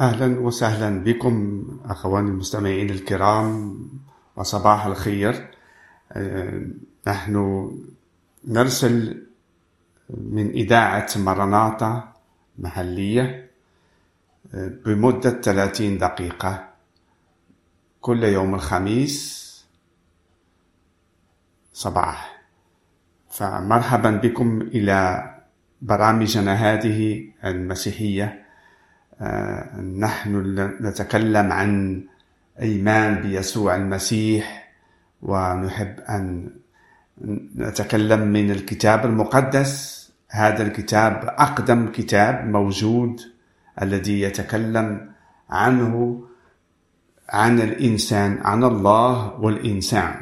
أهلا وسهلا بكم أخواني المستمعين الكرام وصباح الخير. آه، نحن نرسل من إذاعة مرناطة محلية آه، بمدة 30 دقيقة كل يوم الخميس صباح. فمرحبا بكم إلى برامجنا هذه المسيحية. نحن نتكلم عن إيمان بيسوع المسيح ونحب أن نتكلم من الكتاب المقدس. هذا الكتاب أقدم كتاب موجود الذي يتكلم عنه عن الإنسان عن الله والإنسان.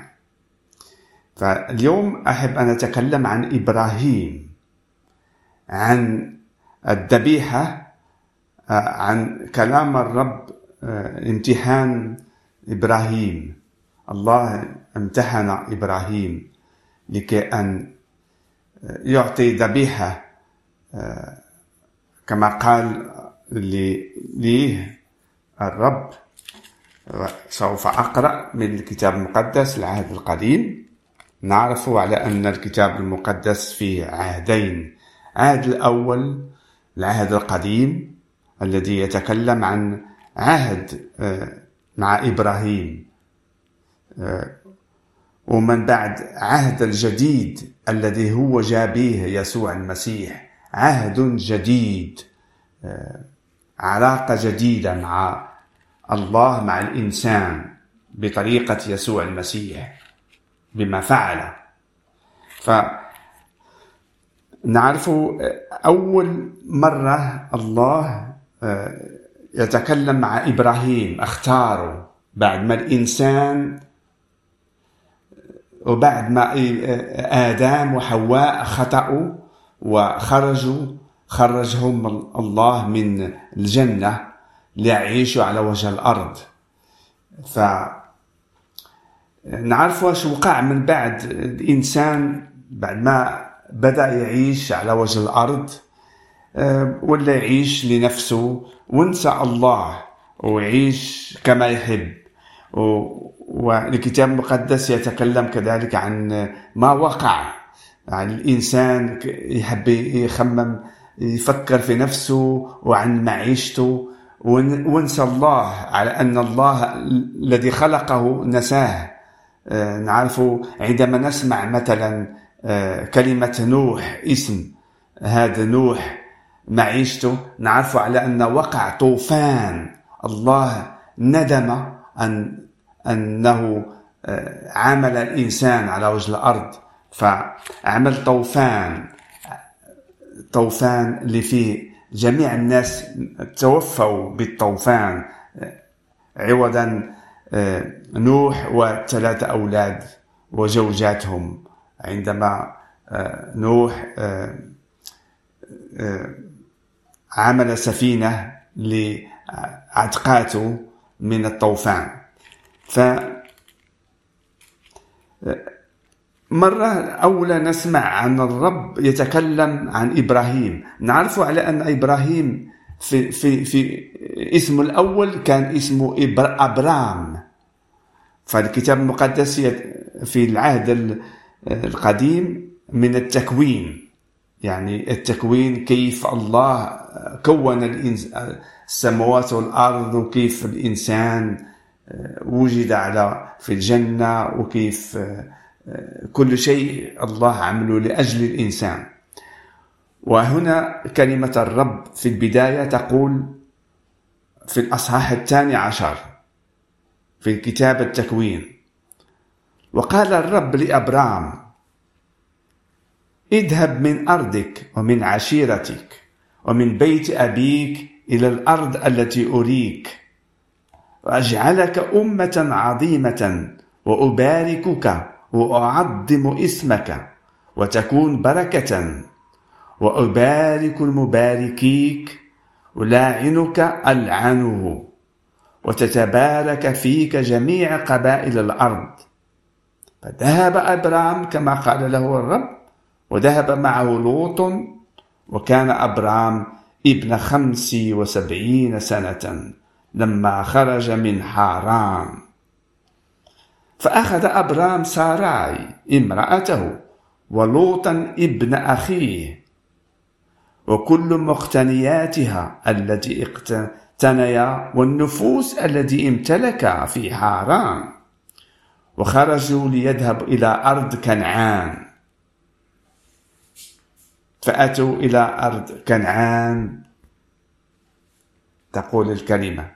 فاليوم أحب أن أتكلم عن إبراهيم عن الذبيحة عن كلام الرب آه، امتحان إبراهيم. الله امتحن إبراهيم لكي أن يعطي ذبيحة آه، كما قال لي الرب. سوف أقرأ من الكتاب المقدس العهد القديم. نعرف على أن الكتاب المقدس فيه عهدين. العهد الأول العهد القديم. الذي يتكلم عن عهد آه، مع إبراهيم. آه، ومن بعد عهد الجديد الذي هو جابيه يسوع المسيح عهد جديد آه، علاقة جديدة مع الله مع الإنسان بطريقة يسوع المسيح بما فعل ف نعرف أول مرة الله يتكلم مع إبراهيم أختاره بعد ما الإنسان وبعد ما آدم وحواء خطأوا وخرجوا خرجهم الله من الجنة ليعيشوا على وجه الأرض. ف نعرف واش وقع من بعد الإنسان بعد ما بدأ يعيش على وجه الأرض. ولا يعيش لنفسه ونسى الله ويعيش كما يحب. والكتاب المقدس يتكلم كذلك عن ما وقع. يعني الإنسان يحب يخمم يفكر في نفسه وعن معيشته. ونسى الله على أن الله الذي خلقه نساه. آه، نعرف عندما نسمع مثلا آه، كلمة نوح اسم هذا نوح معيشته. نعرف على أن وقع طوفان. الله ندم أن أنه آه، عمل الإنسان على وجه الأرض. فعمل طوفان. طوفان اللي فيه جميع الناس توفوا بالطوفان. آه، عوضا آه، نوح وثلاثة أولاد وزوجاتهم. عندما نوح عمل سفينة لعتقاته من الطوفان. ف مرة أولى نسمع عن الرب يتكلم عن إبراهيم. نعرف على أن إبراهيم في, في, في اسمه الأول كان اسمه أبرام. فالكتاب المقدس في العهد القديم من التكوين. يعني التكوين كيف الله كون السماوات والأرض وكيف الإنسان آه، وجد على في الجنة وكيف آه، كل شيء الله عمله لأجل الإنسان. وهنا كلمة الرب في البداية تقول في الأصحاح الثاني عشر في كتاب التكوين وقال الرب لأبرام اذهب من أرضك ومن عشيرتك ومن بيت أبيك إلى الأرض التي أريك. وأجعلك أمة عظيمة وأباركك وأعظم اسمك وتكون بركة. وأبارك المباركيك ولاعنك ألعنه وتتبارك فيك جميع قبائل الأرض. فذهب أبرام كما قال له الرب وذهب معه لوط وكان أبرام ابن خمس وسبعين سنة لما خرج من حاران فأخذ أبرام ساراي امرأته ولوطا ابن أخيه وكل مقتنياتها التي اقتنيا والنفوس التي امتلك في حاران وخرجوا ليذهبوا إلى أرض كنعان. فأتوا إلى أرض كنعان. تقول الكلمة.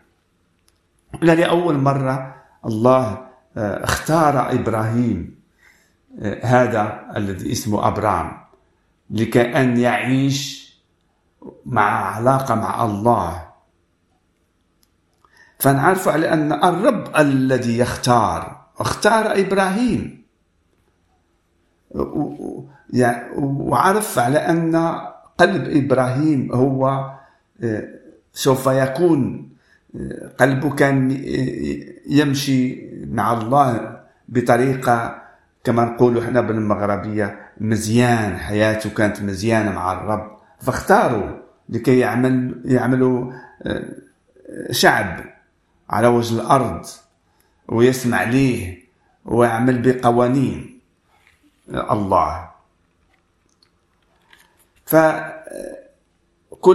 لأول مرة الله آه، اختار إبراهيم آه، هذا الذي اسمه أبرام لكي أن يعيش مع علاقة مع الله. فنعرف على أن الرب الذي يختار اختار إبراهيم. وعرف على أن قلب إبراهيم هو آه، سوف يكون آه، قلبه كان يمشي مع الله بطريقة كما نقولوا إحنا بالمغربية مزيان حياته كانت مزيانة مع الرب. فاختاروا لكي يعمل يعملوا آه، شعب على وجه الأرض ويسمع ليه ويعمل بقوانين. الله. فكل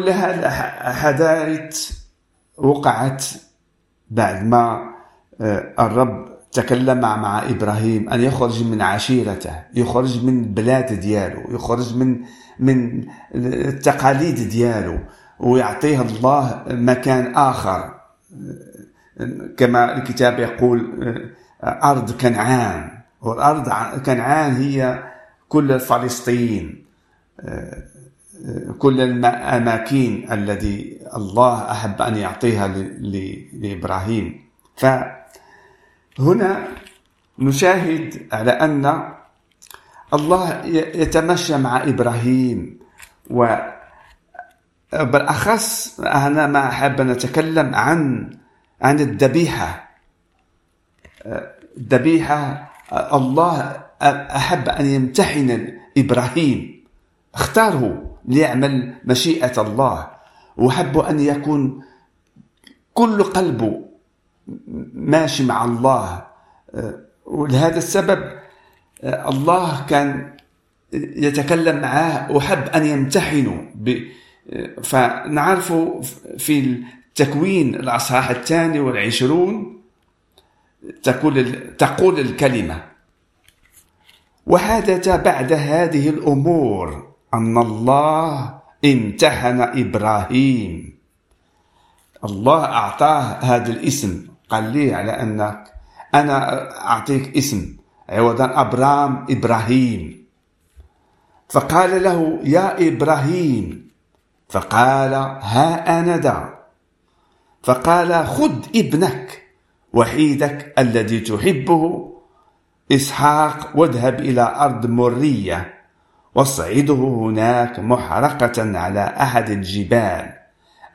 هذه الحدائث وقعت بعد ما آه، الرب تكلم مع إبراهيم أن يخرج من عشيرته يخرج من البلاد دياله يخرج من من التقاليد دياله ويعطيه الله مكان آخر. كما الكتاب يقول آه، أرض كنعان. والأرض كنعان هي كل فلسطين آه، كل الأماكن الذي الله أحب أن يعطيها لإبراهيم. فهنا نشاهد على أن الله يتمشى مع إبراهيم و بالأخص أنا ما أحب أن أتكلم عن عن الذبيحة. الذبيحة الله أحب أن يمتحن إبراهيم. اختاره ليعمل مشيئة الله. وحب أن يكون كل قلبه ماشي مع الله. ولهذا السبب الله كان يتكلم معاه. وحب أن يمتحنه فنعرف في التكوين الأصحاح الثاني والعشرون تقول تقول الكلمة. وحدث بعد هذه الأمور أن الله امتحن إبراهيم. الله أعطاه هذا الاسم. قال لي على أنك أنا أعطيك اسم عوضا أبرام إبراهيم. فقال له يا إبراهيم. فقال ها أنا ذا فقال خذ ابنك. وحيدك الذي تحبه. إسحاق واذهب إلى أرض مرية واصعده هناك محرقة على أحد الجبال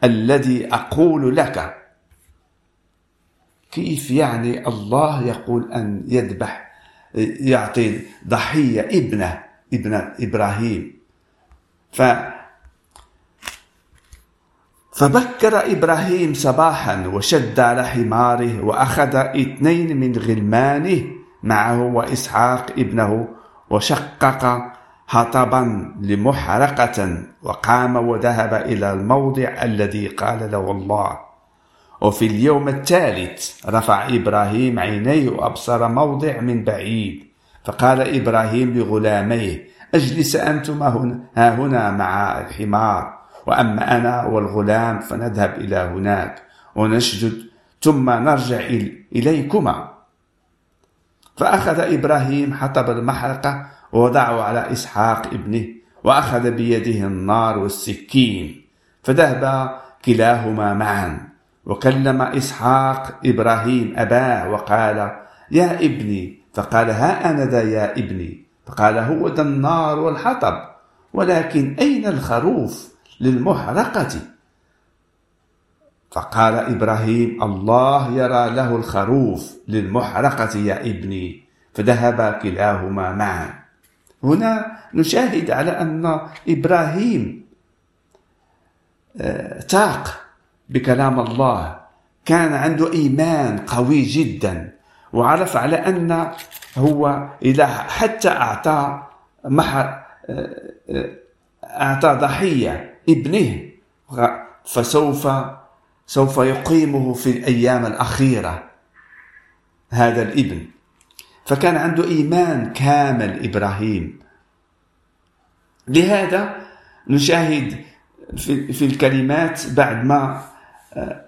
الذي أقول لك. كيف يعني الله يقول أن يذبح يعطي ضحية ابنه ابن إبراهيم؟ ف فبكر إبراهيم صباحا وشد على حماره وأخذ اثنين من غلمانه معه وإسحاق ابنه وشقق حطبا لمحرقة وقام وذهب إلى الموضع الذي قال له الله. وفي اليوم الثالث رفع إبراهيم عينيه وأبصر موضع من بعيد فقال إبراهيم لغلاميه أجلس أنتما هنا, ها هنا مع الحمار. وأما أنا والغلام فنذهب إلى هناك ونسجد ثم نرجع إليكما. فأخذ إبراهيم حطب المحرقة ووضعه على إسحاق ابنه وأخذ بيده النار والسكين فذهب كلاهما معا. وكلم إسحاق إبراهيم أباه وقال يا أبي. فقال ها أنا ذا يا ابني. فقال هو ذا النار والحطب ولكن أين الخروف؟ للمحرقة. فقال إبراهيم الله يرى له الخروف للمحرقة يا ابني فذهب كلاهما معا. هنا نشاهد على أن إبراهيم تاق بكلام الله. كان عنده إيمان قوي جدا وعرف على أن هو إذا حتى أعطى مح أعطى ضحية. ابنه. فسوف سوف يقيمه في الأيام الأخيرة هذا الابن. فكان عنده إيمان كامل إبراهيم. لهذا نشاهد في, الكلمات بعد ما آه،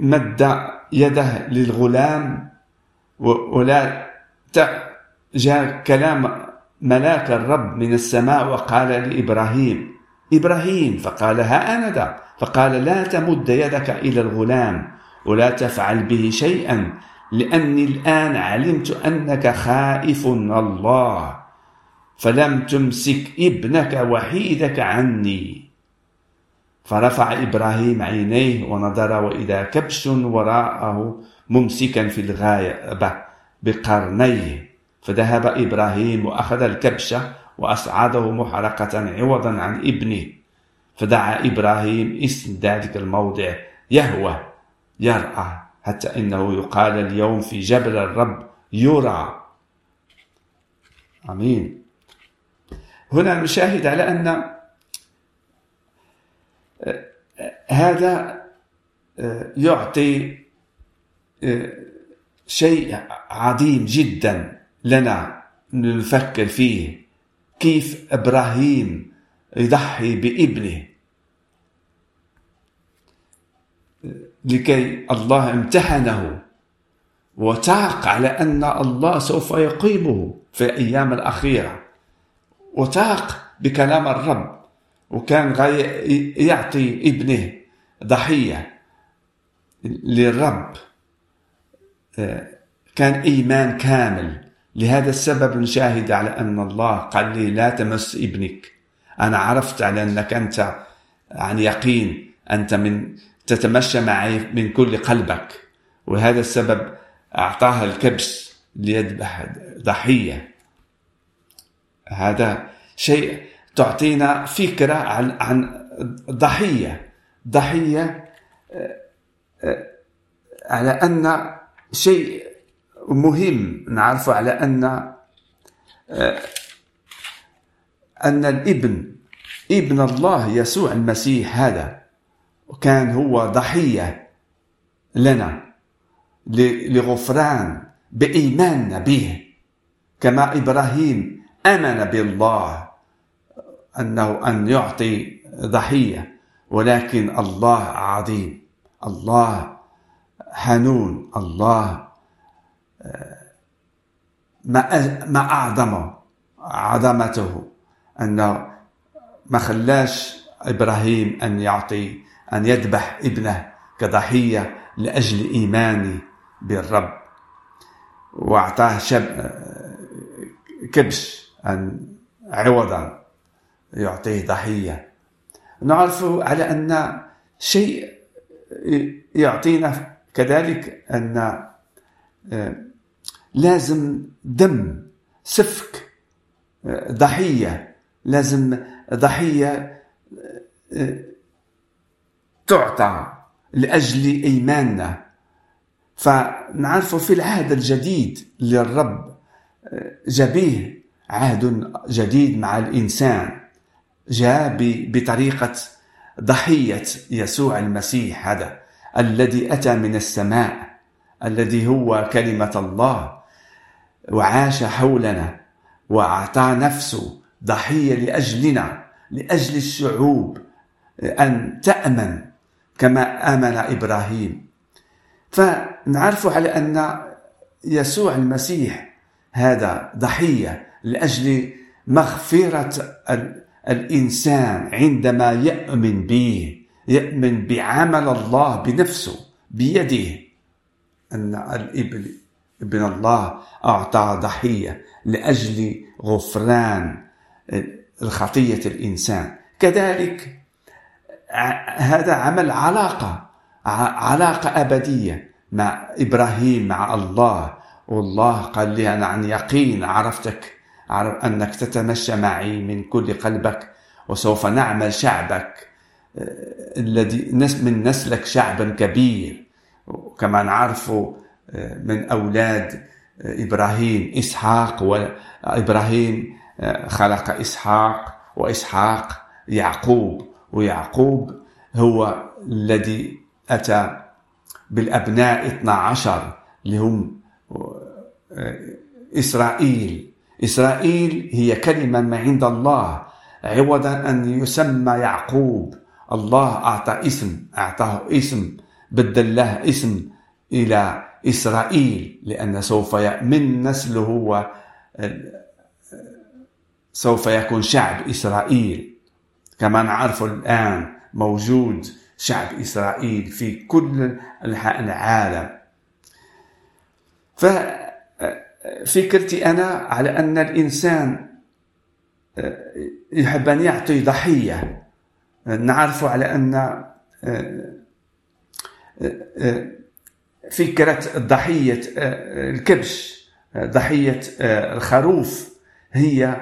مد يده للغلام ولا جاء كلام ملاك الرب من السماء وقال لإبراهيم إبراهيم فقال ها أنا ذا فقال لا تمد يدك إلى الغلام ولا تفعل به شيئا لأني الآن علمت أنك خائف الله فلم تمسك ابنك وحيدك عني. فرفع إبراهيم عينيه ونظر وإذا كبش وراءه ممسكا في الغاية بقرنيه فذهب إبراهيم وأخذ الكبش وأصعده محرقة عوضا عن ابنه. فدعا إبراهيم اسم ذلك الموضع يهوى يرأى حتى إنه يقال اليوم في جبل الرب يرى. آمين. هنا نشاهد على أن آه، هذا آه، يعطي آه، شيء عظيم جدا لنا نفكر فيه. كيف إبراهيم يضحي بابنه؟ لكي الله امتحنه وتعق على أن الله سوف يقيمه في الأيام الأخيرة. وتعق بكلام الرب وكان يعطي ابنه ضحية للرب. كان إيمان كامل. لهذا السبب نشاهد على أن الله قال لي لا تمس ابنك. أنا عرفت على أنك أنت عن يقين أنت من تتمشى معي من كل قلبك. وهذا السبب أعطاها الكبش ليذبح ضحية. هذا شيء تعطينا فكرة عن عن ضحية. ضحية آه، آه، على أن شيء مهم نعرف على أن آه، أن الإبن إبن الله يسوع المسيح هذا كان هو ضحية لنا لغفران بإيماننا به. كما إبراهيم آمن بالله أنه أن يعطي ضحية ولكن الله عظيم الله حنون الله ما أعظمه عظمته أنه ما خلاش إبراهيم أن يعطي أن يذبح ابنه كضحية لأجل إيماني بالرب. وأعطاه شب كبش أن عوضا يعطيه ضحية. نعرف على أن شيء يعطينا كذلك أن لازم دم سفك ضحية لازم ضحية تعطى لأجل إيماننا. فنعرف في العهد الجديد للرب جابيه عهد جديد مع الإنسان. جاء بطريقة ضحية يسوع المسيح هذا الذي أتى من السماء الذي هو كلمة الله. وعاش حولنا وأعطى نفسه ضحية لأجلنا لأجل الشعوب أن تأمن كما آمن إبراهيم. فنعرف على أن يسوع المسيح هذا ضحية لأجل مغفرة الإنسان عندما يؤمن به يؤمن بعمل الله بنفسه بيده. الابن ابن الله أعطى ضحية لأجل غفران الخطية الإنسان. كذلك هذا عمل علاقة علاقة أبدية مع إبراهيم مع الله. والله قال لي أنا عن يقين عرفتك عرف أنك تتمشى معي من كل قلبك وسوف نعمل شعبك الذي من نسلك شعبا كبير. كما نعرف من أولاد إبراهيم إسحاق وإبراهيم خلق إسحاق وإسحاق يعقوب. ويعقوب هو الذي أتى بالأبناء 12 اللي هم إسرائيل. إسرائيل هي كلمة من عند الله عوضا أن يسمى يعقوب. الله أعطى اسم أعطاه اسم بدل له اسم إلى إسرائيل لأن سوف من نسله هو سوف يكون شعب إسرائيل. كما نعرف الآن موجود شعب إسرائيل في كل أنحاء العالم. ففكرتي أنا على أن الإنسان يحب أن يعطي ضحية. نعرف على أن فكرة ضحية الكبش ضحية الخروف هي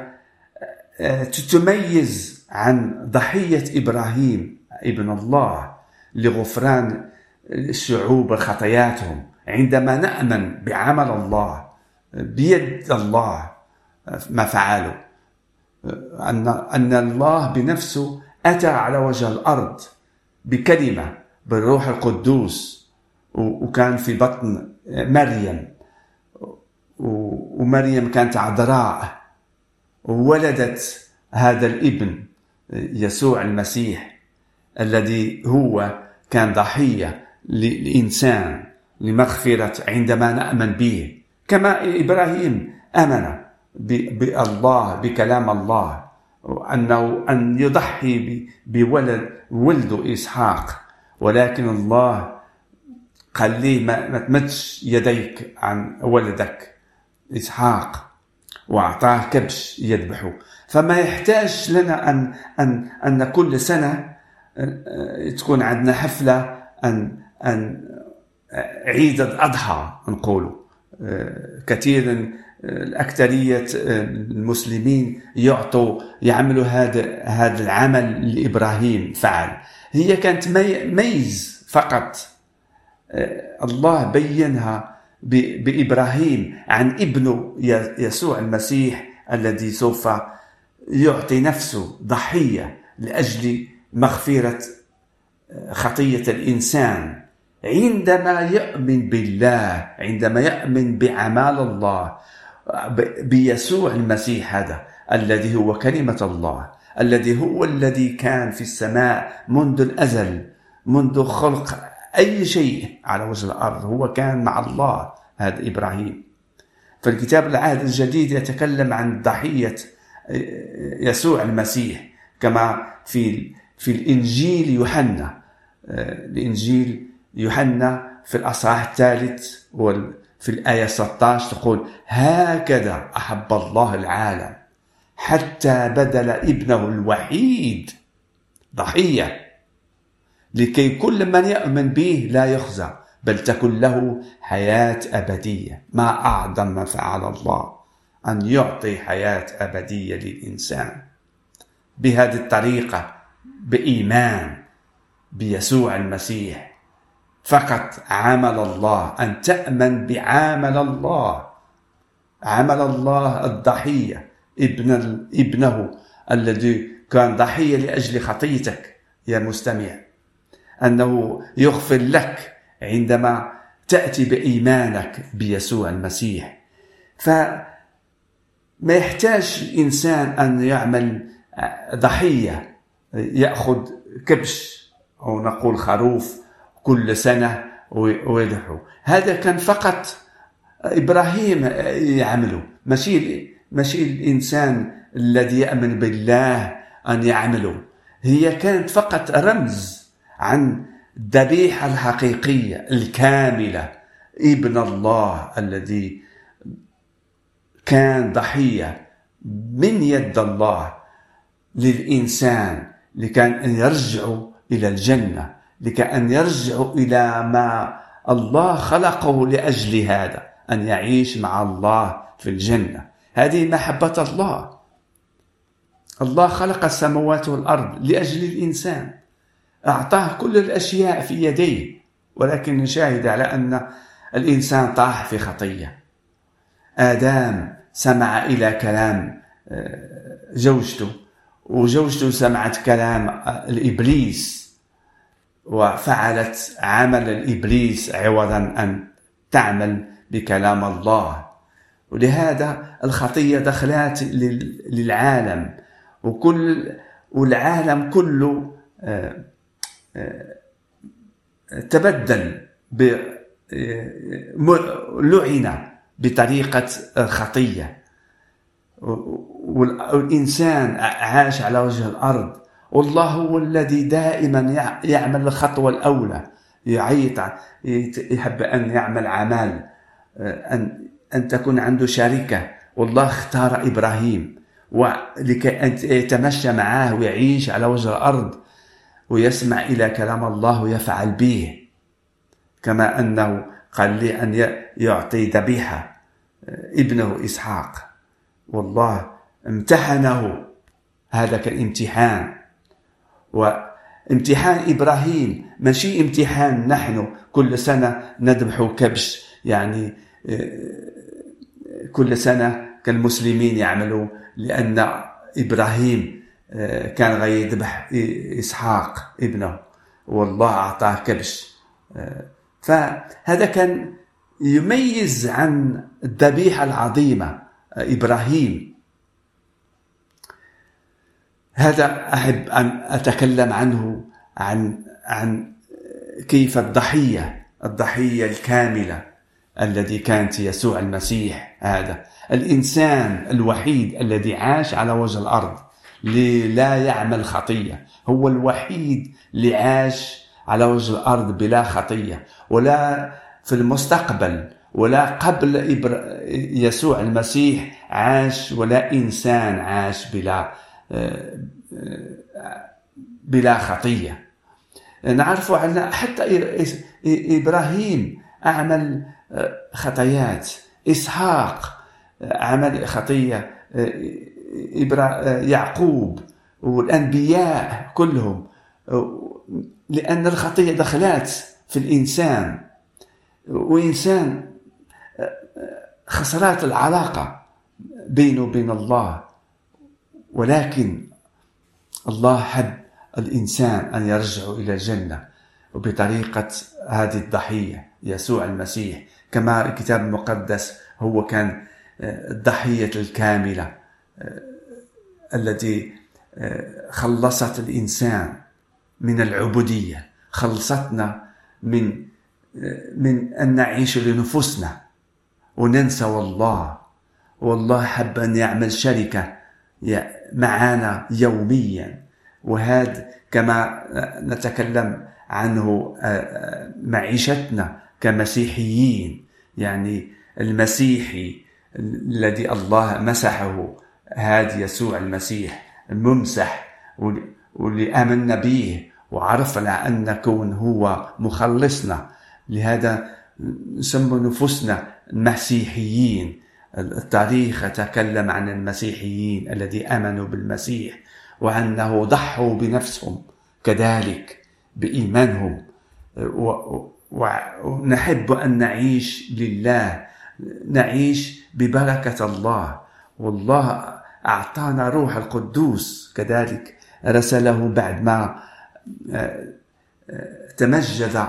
تتميز عن ضحية إبراهيم ابن الله لغفران الشعوب خطاياتهم. عندما نأمن بعمل الله بيد الله ما فعله أن أن الله بنفسه أتى على وجه الأرض بكلمة بالروح القدوس وكان في بطن مريم. ومريم كانت عذراء. وولدت هذا الابن يسوع المسيح الذي هو كان ضحية للإنسان لمغفرة عندما نأمن به. كما إبراهيم آمن بالله بكلام الله أنه أن يضحي بولد ولده إسحاق. ولكن الله قال لي ما تمدش يديك عن ولدك إسحاق وأعطاه كبش يذبحه. فما يحتاج لنا أن أن أن كل سنة آه، تكون عندنا حفلة أن أن عيد الأضحى نقولوا آه، كثير الأكثرية آه، المسلمين يعطوا يعملوا هذا هذا العمل لإبراهيم فعل. هي كانت ميز فقط. الله بينها بإبراهيم عن ابنه يسوع المسيح الذي سوف يعطي نفسه ضحية لأجل مغفرة خطية الإنسان. عندما يؤمن بالله عندما يؤمن بأعمال الله بيسوع المسيح هذا الذي هو كلمة الله الذي هو الذي كان في السماء منذ الأزل منذ خلق أي شيء على وجه الأرض هو كان مع الله هذا إبراهيم. فالكتاب العهد الجديد يتكلم عن ضحية يسوع المسيح كما في في الإنجيل يوحنا الإنجيل يوحنا في الأصحاح الثالث في الآية 16 تقول هكذا أحب الله العالم حتى بدل ابنه الوحيد. ضحية. لكي كل من يؤمن به لا يخزى بل تكن له حياة أبدية. ما أعظم ما فعل الله أن يعطي حياة أبدية للإنسان. بهذه الطريقة بإيمان بيسوع المسيح فقط عمل الله أن تأمن بعمل الله. عمل الله الضحية ابن ابنه الذي كان ضحية لأجل خطيتك يا مستمع. أنه يغفر لك عندما تأتي بإيمانك بيسوع المسيح. فما يحتاج الإنسان أن يعمل ضحية يأخذ كبش أو نقول خروف كل سنة ويذبحه هذا كان فقط إبراهيم يعمله. ماشي ماشي الإنسان الذي يأمن بالله أن يعمله. هي كانت فقط رمز عن الذبيحة الحقيقية الكاملة. ابن الله الذي كان ضحية من يد الله للإنسان لكان أن يرجعوا إلى الجنة لكأن يرجعوا إلى ما الله خلقه لأجل هذا أن يعيش مع الله في الجنة. هذه محبة الله. الله خلق السماوات والأرض لأجل الإنسان. أعطاه كل الأشياء في يديه ولكن نشاهد على أن الإنسان طاح في خطية. آدم سمع إلى كلام آه، زوجته وزوجته سمعت كلام الإبليس وفعلت عمل الإبليس عوضا أن تعمل بكلام الله. ولهذا الخطية دخلت للعالم وكل والعالم كله تبدل لعن بطريقة خطية. والإنسان عاش على وجه الأرض. والله هو الذي دائما يعمل الخطوة الأولى. يعيط يحب أن يعمل عمل أن أن تكون عنده شركة. والله اختار إبراهيم. ولكي أن يتمشى معاه ويعيش على وجه الأرض. ويسمع إلى كلام الله ويفعل به كما أنه قال لي أن يعطي ذبيحة ابنه إسحاق. والله امتحنه هذا كالامتحان وامتحان إبراهيم ماشي امتحان نحن كل سنة نذبح كبش يعني آه، كل سنة كالمسلمين يعملوا لأن إبراهيم آه، كان غيذبح إسحاق ابنه والله أعطاه كبش. آه، فهذا كان يميز عن الذبيحة العظيمة إبراهيم. هذا أحب أن أتكلم عنه عن عن كيف الضحية الضحية الكاملة الذي كانت يسوع المسيح هذا. الإنسان الوحيد الذي عاش على وجه الأرض لا يعمل خطية. هو الوحيد اللي عاش على وجه الأرض بلا خطية ولا في المستقبل ولا قبل يسوع المسيح عاش ولا إنسان عاش بلا بلا خطية. نعرف أن حتى إبراهيم أعمل خطايات إسحاق عمل خطية يعقوب والأنبياء كلهم. لأن الخطية دخلت في الإنسان. وإنسان خسرات العلاقة بينه وبين الله. ولكن الله حب الإنسان أن يرجع إلى الجنة. وبطريقة هذه الضحية يسوع المسيح كما الكتاب المقدس هو كان آه، الضحية الكاملة. التي آه، خلصت الإنسان من العبودية خلصتنا من من أن نعيش لنفسنا وننسى والله والله حب أن يعمل شركة معنا يوميا. وهذا كما نتكلم عنه معيشتنا كمسيحيين. يعني المسيحي الذي الله مسحه هذا يسوع المسيح الممسح واللي آمنا به وعرفنا أن كون هو مخلصنا. لهذا نسمى نفوسنا المسيحيين. التاريخ يتكلم عن المسيحيين الذي آمنوا بالمسيح وأنه ضحوا بنفسهم كذلك بإيمانهم. ونحب أن نعيش لله نعيش ببركة الله. والله أعطانا روح القدوس كذلك. رسله بعد ما آه، آه، تمجد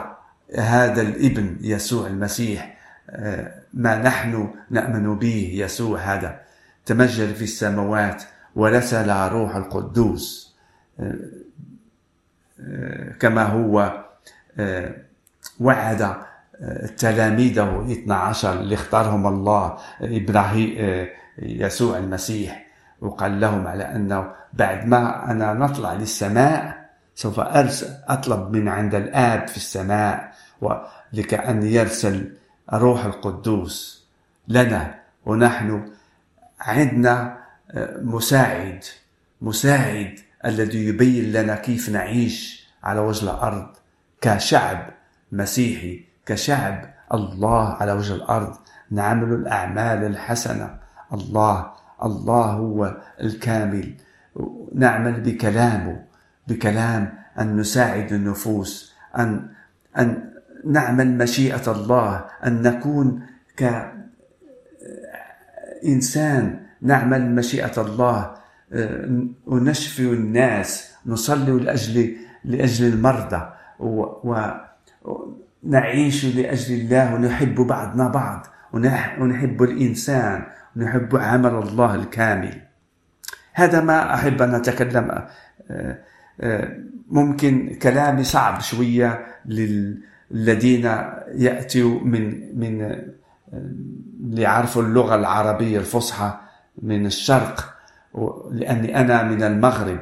هذا الابن يسوع المسيح آه، ما نحن نأمن به يسوع هذا. تمجد في السماوات ورسل روح القدوس كما هو وعد تلاميذه 12 اللي اختارهم الله إبراهيم يسوع المسيح. وقال لهم على أنه بعد ما أنا نطلع للسماء سوف أرسل أطلب من عند الآب في السماء لكأن يرسل الروح القدوس لنا ونحن عندنا آه، مساعد مساعد الذي يبين لنا كيف نعيش على وجه الأرض كشعب مسيحي كشعب الله على وجه الأرض. نعمل الأعمال الحسنة. الله الله هو الكامل. نعمل بكلامه بكلام أن نساعد النفوس أن أن نعمل مشيئة الله أن نكون كإنسان نعمل مشيئة الله آه، ونشفي الناس نصلي لأجل لأجل المرضى ونعيش لأجل الله ونحب بعضنا بعض ونحب الإنسان. ونحب عمل الله الكامل. هذا ما أحب أن أتكلم آه، آه، ممكن كلامي صعب شوية للذين يأتوا من من اللي يعرفوا اللغة العربية الفصحى من الشرق لأني أنا من المغرب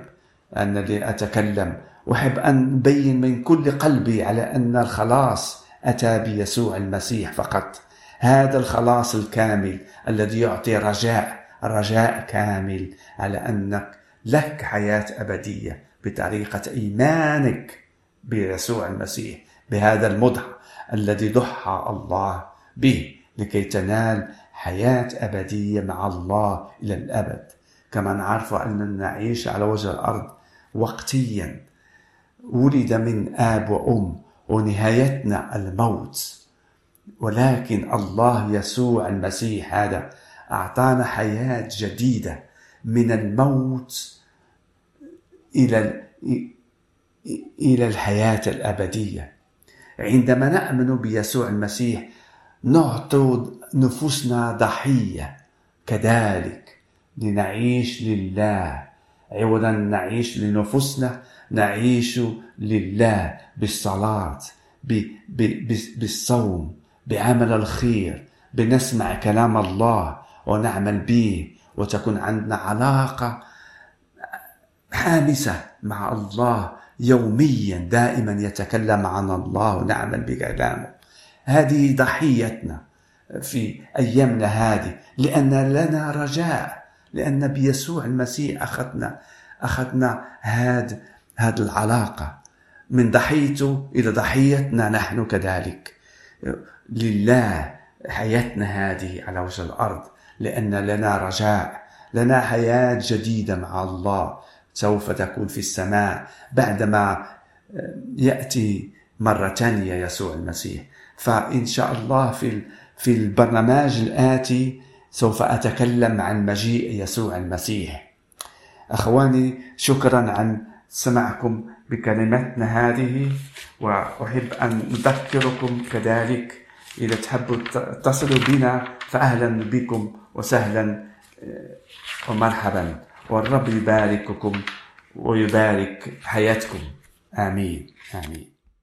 أنا اللي أتكلم. أحب أن أبين من كل قلبي على أن الخلاص أتى بيسوع المسيح فقط. هذا الخلاص الكامل الذي يعطي رجاء رجاء كامل على أنك لك حياة أبدية بطريقة إيمانك بيسوع المسيح بهذا المضحى الذي ضحى الله به لكي تنال حياة أبدية مع الله إلى الأبد. كما نعرف أننا نعيش على وجه الأرض وقتيا ولد من آب وأم ونهايتنا الموت. ولكن الله يسوع المسيح هذا أعطانا حياة جديدة من الموت إلى إلى الحياة الأبدية. عندما نأمن بيسوع المسيح نعطي نفوسنا ضحية. كذلك لنعيش لله. عوضا نعيش لنفوسنا نعيش لله بالصلاة بالصوم. بعمل الخير بنسمع كلام الله ونعمل به وتكون عندنا علاقة حامسة مع الله يوميا دائما يتكلم عن الله ونعمل بكلامه. هذه ضحيتنا في أيامنا هذه لأن لنا رجاء لأن بيسوع المسيح أخذنا أخذنا هذه هذه العلاقة. من ضحيته إلى ضحيتنا نحن كذلك. لله حياتنا هذه على وجه الأرض لأن لنا رجاء لنا حياة جديدة مع الله سوف تكون في السماء بعدما يأتي مرة ثانية يسوع المسيح. فإن شاء الله في في البرنامج الآتي سوف أتكلم عن مجيء يسوع المسيح. أخواني شكرا عن سمعكم بكلمتنا هذه وأحب أن نذكركم كذلك. إذا تحبوا تتصلوا بنا فأهلا بكم وسهلا آه، ومرحبا. والرب يبارككم ويبارك حياتكم. آمين. آمين.